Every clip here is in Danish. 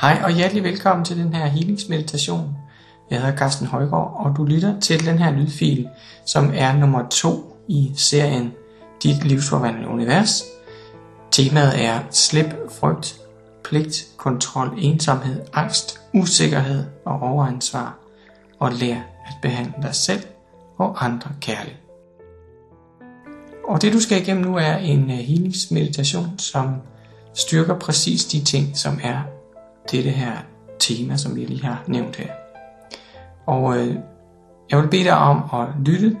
Hej og hjertelig velkommen til den her healingsmeditation. Jeg hedder Carsten Højgaard, og du lytter til den her lydfil, som er nummer to i serien Dit livsforvandlende univers. Temaet er slip frygt, pligt, kontrol, ensomhed, angst, usikkerhed og overansvar, og lær at behandle dig selv og andre kærligt. Og det du skal igennem nu er en øh, healingsmeditation, som styrker præcis de ting, som er det her tema, som vi lige har nævnt her. Og øh, jeg vil bede dig om at lytte,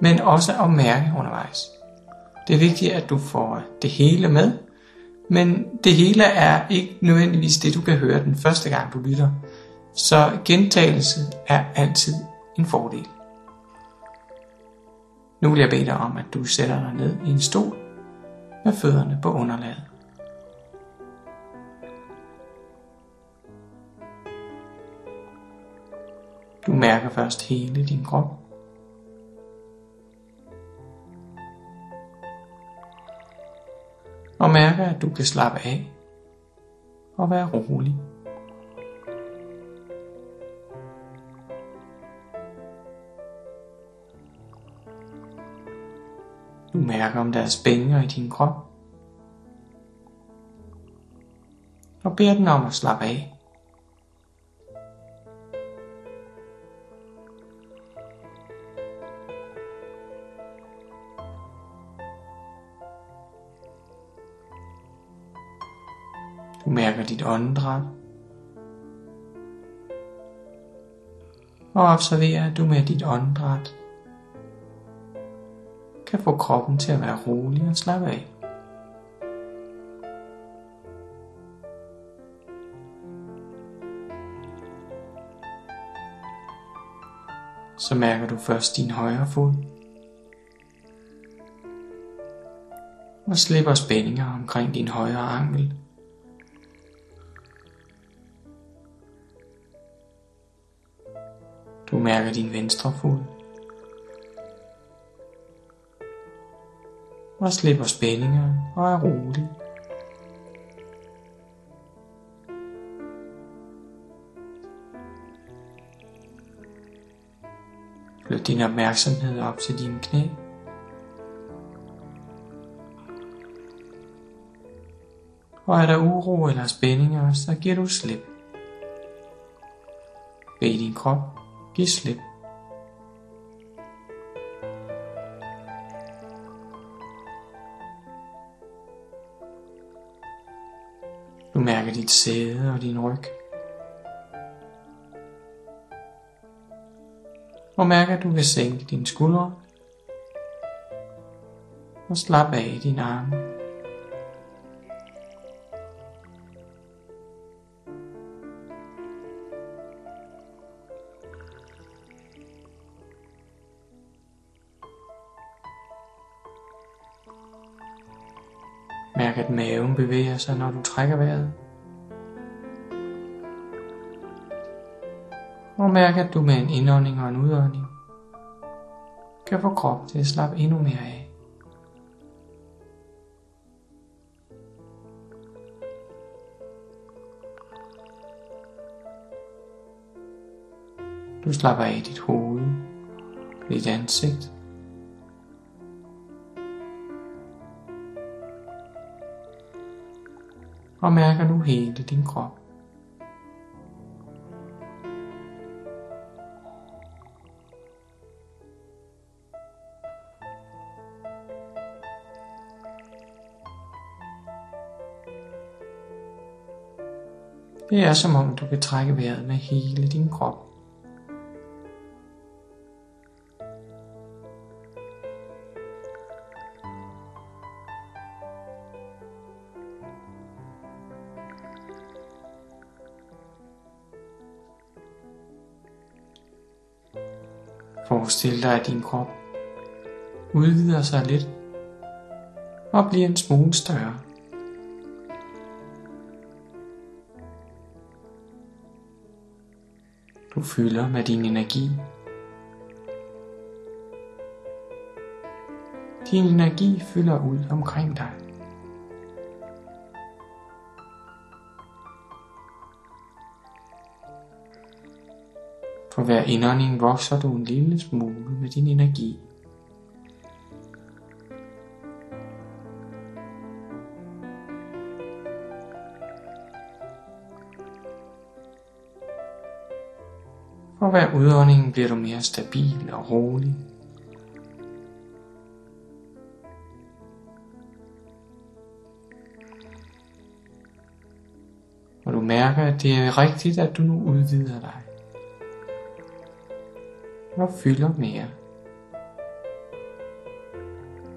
men også at mærke undervejs. Det er vigtigt, at du får det hele med, men det hele er ikke nødvendigvis det, du kan høre den første gang, du lytter. Så gentagelse er altid en fordel. Nu vil jeg bede dig om, at du sætter dig ned i en stol med fødderne på underlaget. Du mærker først hele din krop. Og mærker, at du kan slappe af og være rolig. Du mærker, om der er spændinger i din krop. Og beder den om at slappe af. Du mærker dit åndedræt. Og observerer, at du med dit åndedræt kan få kroppen til at være rolig og slappe af. Så mærker du først din højre fod. Og slipper spændinger omkring din højre ankel. Du mærker din venstre fod. Og slipper spændinger og er rolig. Flyt din opmærksomhed op til dine knæ. Og er der uro eller spændinger, så giver du slip. Bed din krop Giv slip. Du mærker dit sæde og din ryg. Og mærker, at du kan sænke dine skuldre og slappe af i dine arme. Mærk at maven bevæger sig, når du trækker vejret. Og mærk at du med en indånding og en udånding kan få kroppen til at slappe endnu mere af. Du slapper af dit hoved, dit ansigt, og mærker nu hele din krop. Det er som om du kan trække vejret med hele din krop. Forestil dig, at din krop udvider sig lidt og bliver en smule større. Du fylder med din energi. Din energi fylder ud omkring dig. For hver indånding vokser du en lille smule med din energi. For hver udånding bliver du mere stabil og rolig. Og du mærker, at det er rigtigt, at du nu udvider dig. Og fylder mere.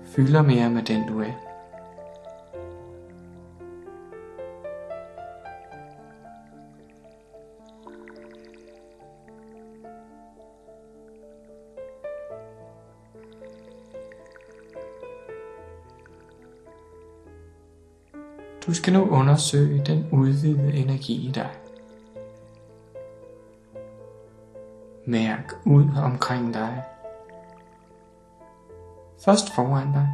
Fylder mere med den du er. Du skal nu undersøge den udvidede energi i dig. Mærk ud omkring dig. Først foran dig.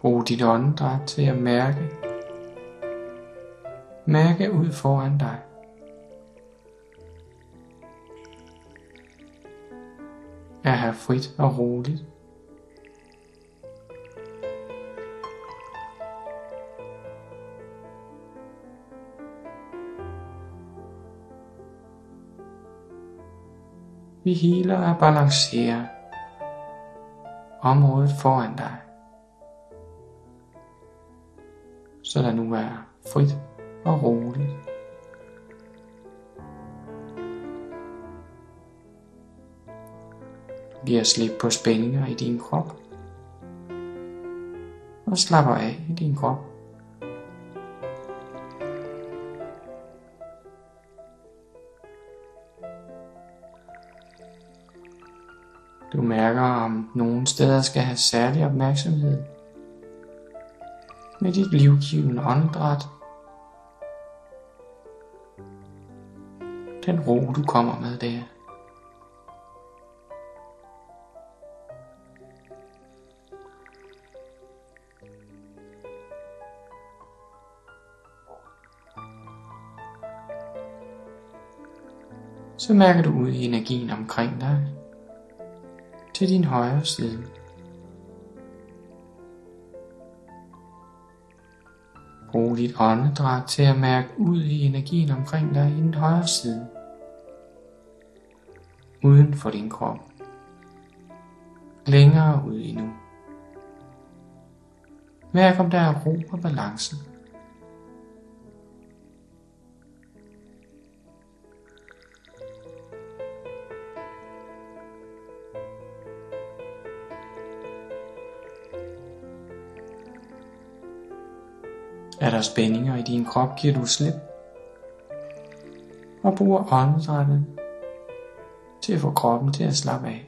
Brug dit åndedræt til at mærke. Mærke ud foran dig. er her frit og roligt. Vi healer og balancerer området foran dig, så der nu er frit og roligt. giver slip på spændinger i din krop og slapper af i din krop. Du mærker, om nogle steder skal have særlig opmærksomhed med dit livgivende åndedræt. Den ro, du kommer med der. så mærker du ud i energien omkring dig til din højre side. Brug dit åndedræt til at mærke ud i energien omkring dig i den højre side. Uden for din krop. Længere ud endnu. Mærk om der er ro og balance. Er der spændinger i din krop, giver du slip og bruger åndedrættet til at få kroppen til at slappe af.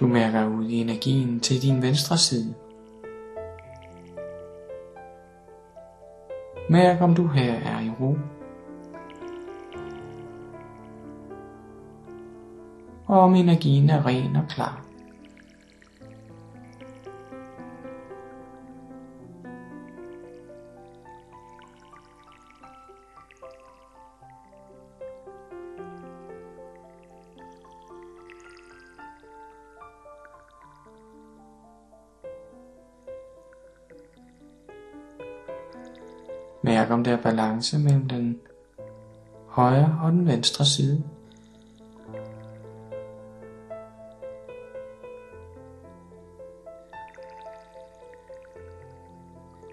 Du mærker ud i energien til din venstre side. Mærk om du her er i ro. Og om energien er ren og klar. Mærk om der er balance mellem den højre og den venstre side.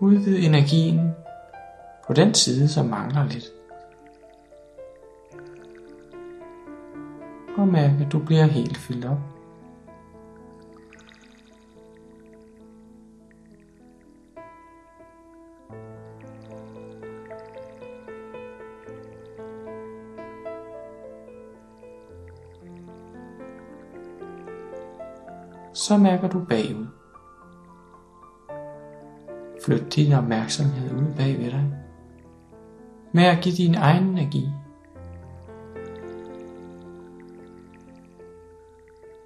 Udvid energien på den side, som mangler lidt. Og mærk, at du bliver helt fyldt op. Så mærker du bagud. Flyt din opmærksomhed ud bag ved dig. Med at give din egen energi.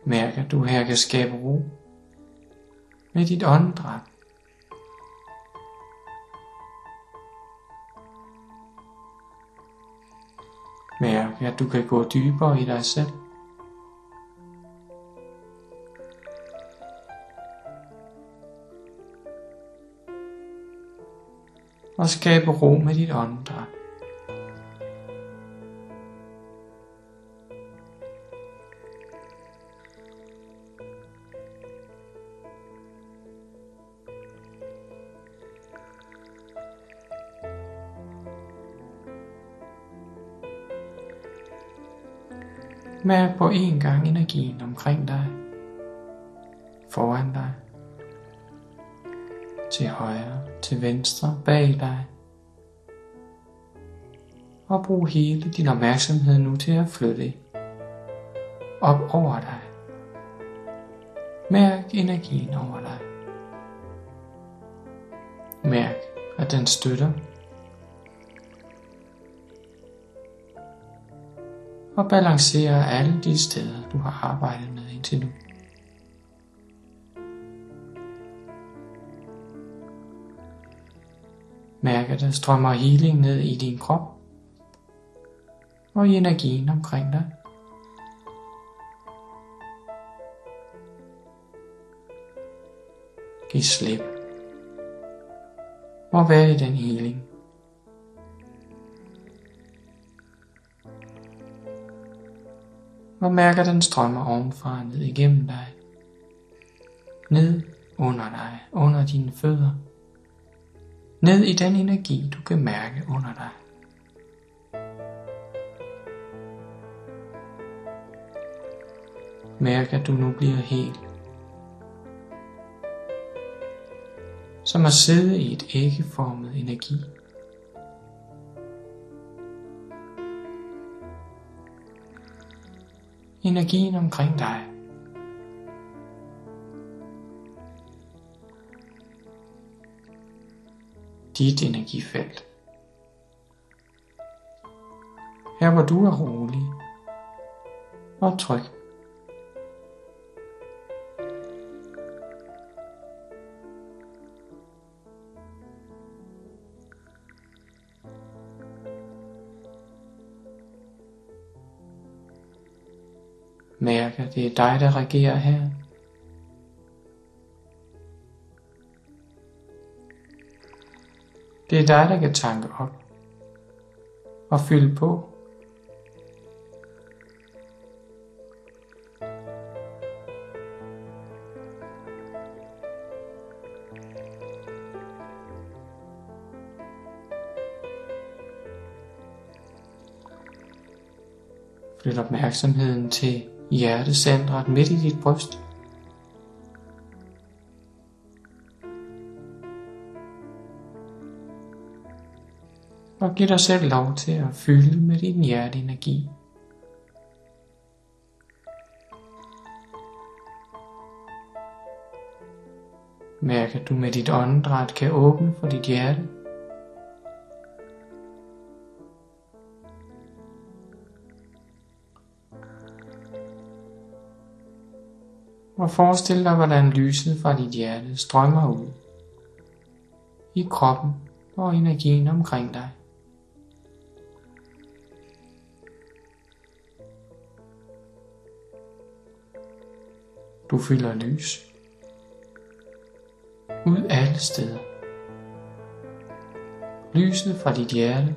Mærk, at du her kan skabe ro med dit åndedræt. Mærk, at du kan gå dybere i dig selv. Og skabe ro med dit åndedræt. Mærk på en gang energien omkring dig, foran dig, til højre, til venstre, bag dig. Og brug hele din opmærksomhed nu til at flytte op over dig. Mærk energien over dig. Mærk, at den støtter og balancerer alle de steder, du har arbejdet med indtil nu. Mærk, at der strømmer healing ned i din krop og i energien omkring dig. Giv slip og vær i den healing. og mærker den strømmer ovenfra ned igennem dig. Ned under dig, under dine fødder. Ned i den energi, du kan mærke under dig. Mærk, at du nu bliver helt. Som at sidde i et æggeformet energi. energien omkring dig. Dit energifelt. Her hvor du er rolig og tryg. Mærk, at det er dig, der regerer her. Det er dig, der kan tanke op og fylde på. Flyt opmærksomheden til hjertecentret midt i dit bryst. Og giv dig selv lov til at fylde med din hjerteenergi. Mærk, at du med dit åndedræt kan åbne for dit hjerte og forestil dig, hvordan lyset fra dit hjerte strømmer ud i kroppen og energien omkring dig. Du fylder lys ud alle steder. Lyset fra dit hjerte,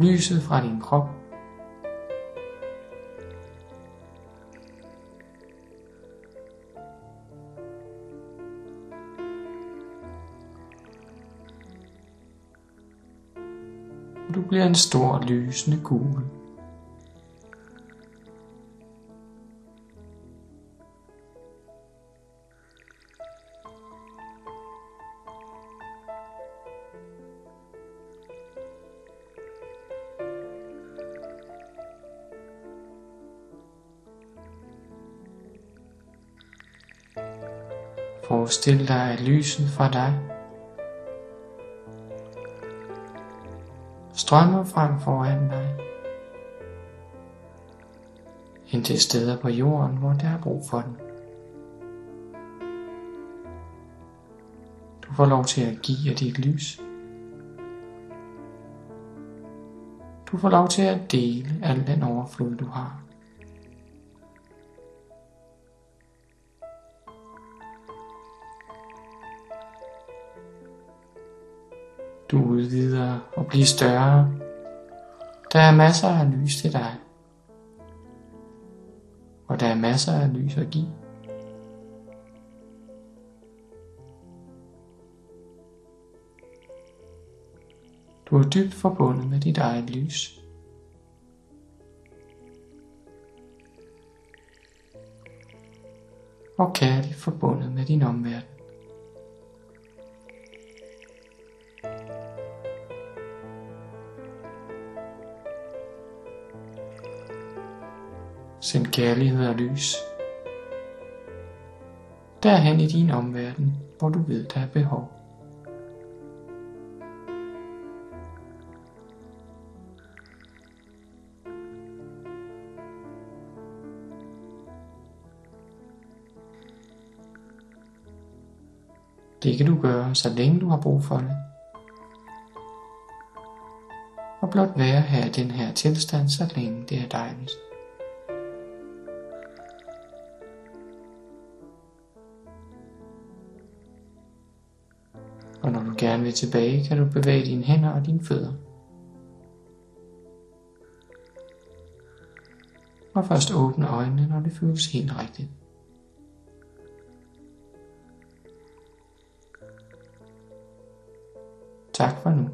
lyset fra din krop, du bliver en stor lysende kugle. Forestil dig, at lyset fra dig strømmer frem foran dig. ind til steder på jorden, hvor der er brug for den. Du får lov til at give af dit lys. Du får lov til at dele al den overflod, du har. Du udvider og bliver større. Der er masser af lys til dig. Og der er masser af lys at give. Du er dybt forbundet med dit eget lys. Og kærligt forbundet med din omverden. Send kærlighed og lys derhen i din omverden, hvor du ved, der er behov. Det kan du gøre, så længe du har brug for det. Og blot være her i den her tilstand, så længe det er dejligt. Gerne vil tilbage, kan du bevæge dine hænder og dine fødder. Og først åbne øjnene, når det føles helt rigtigt. Tak for nu.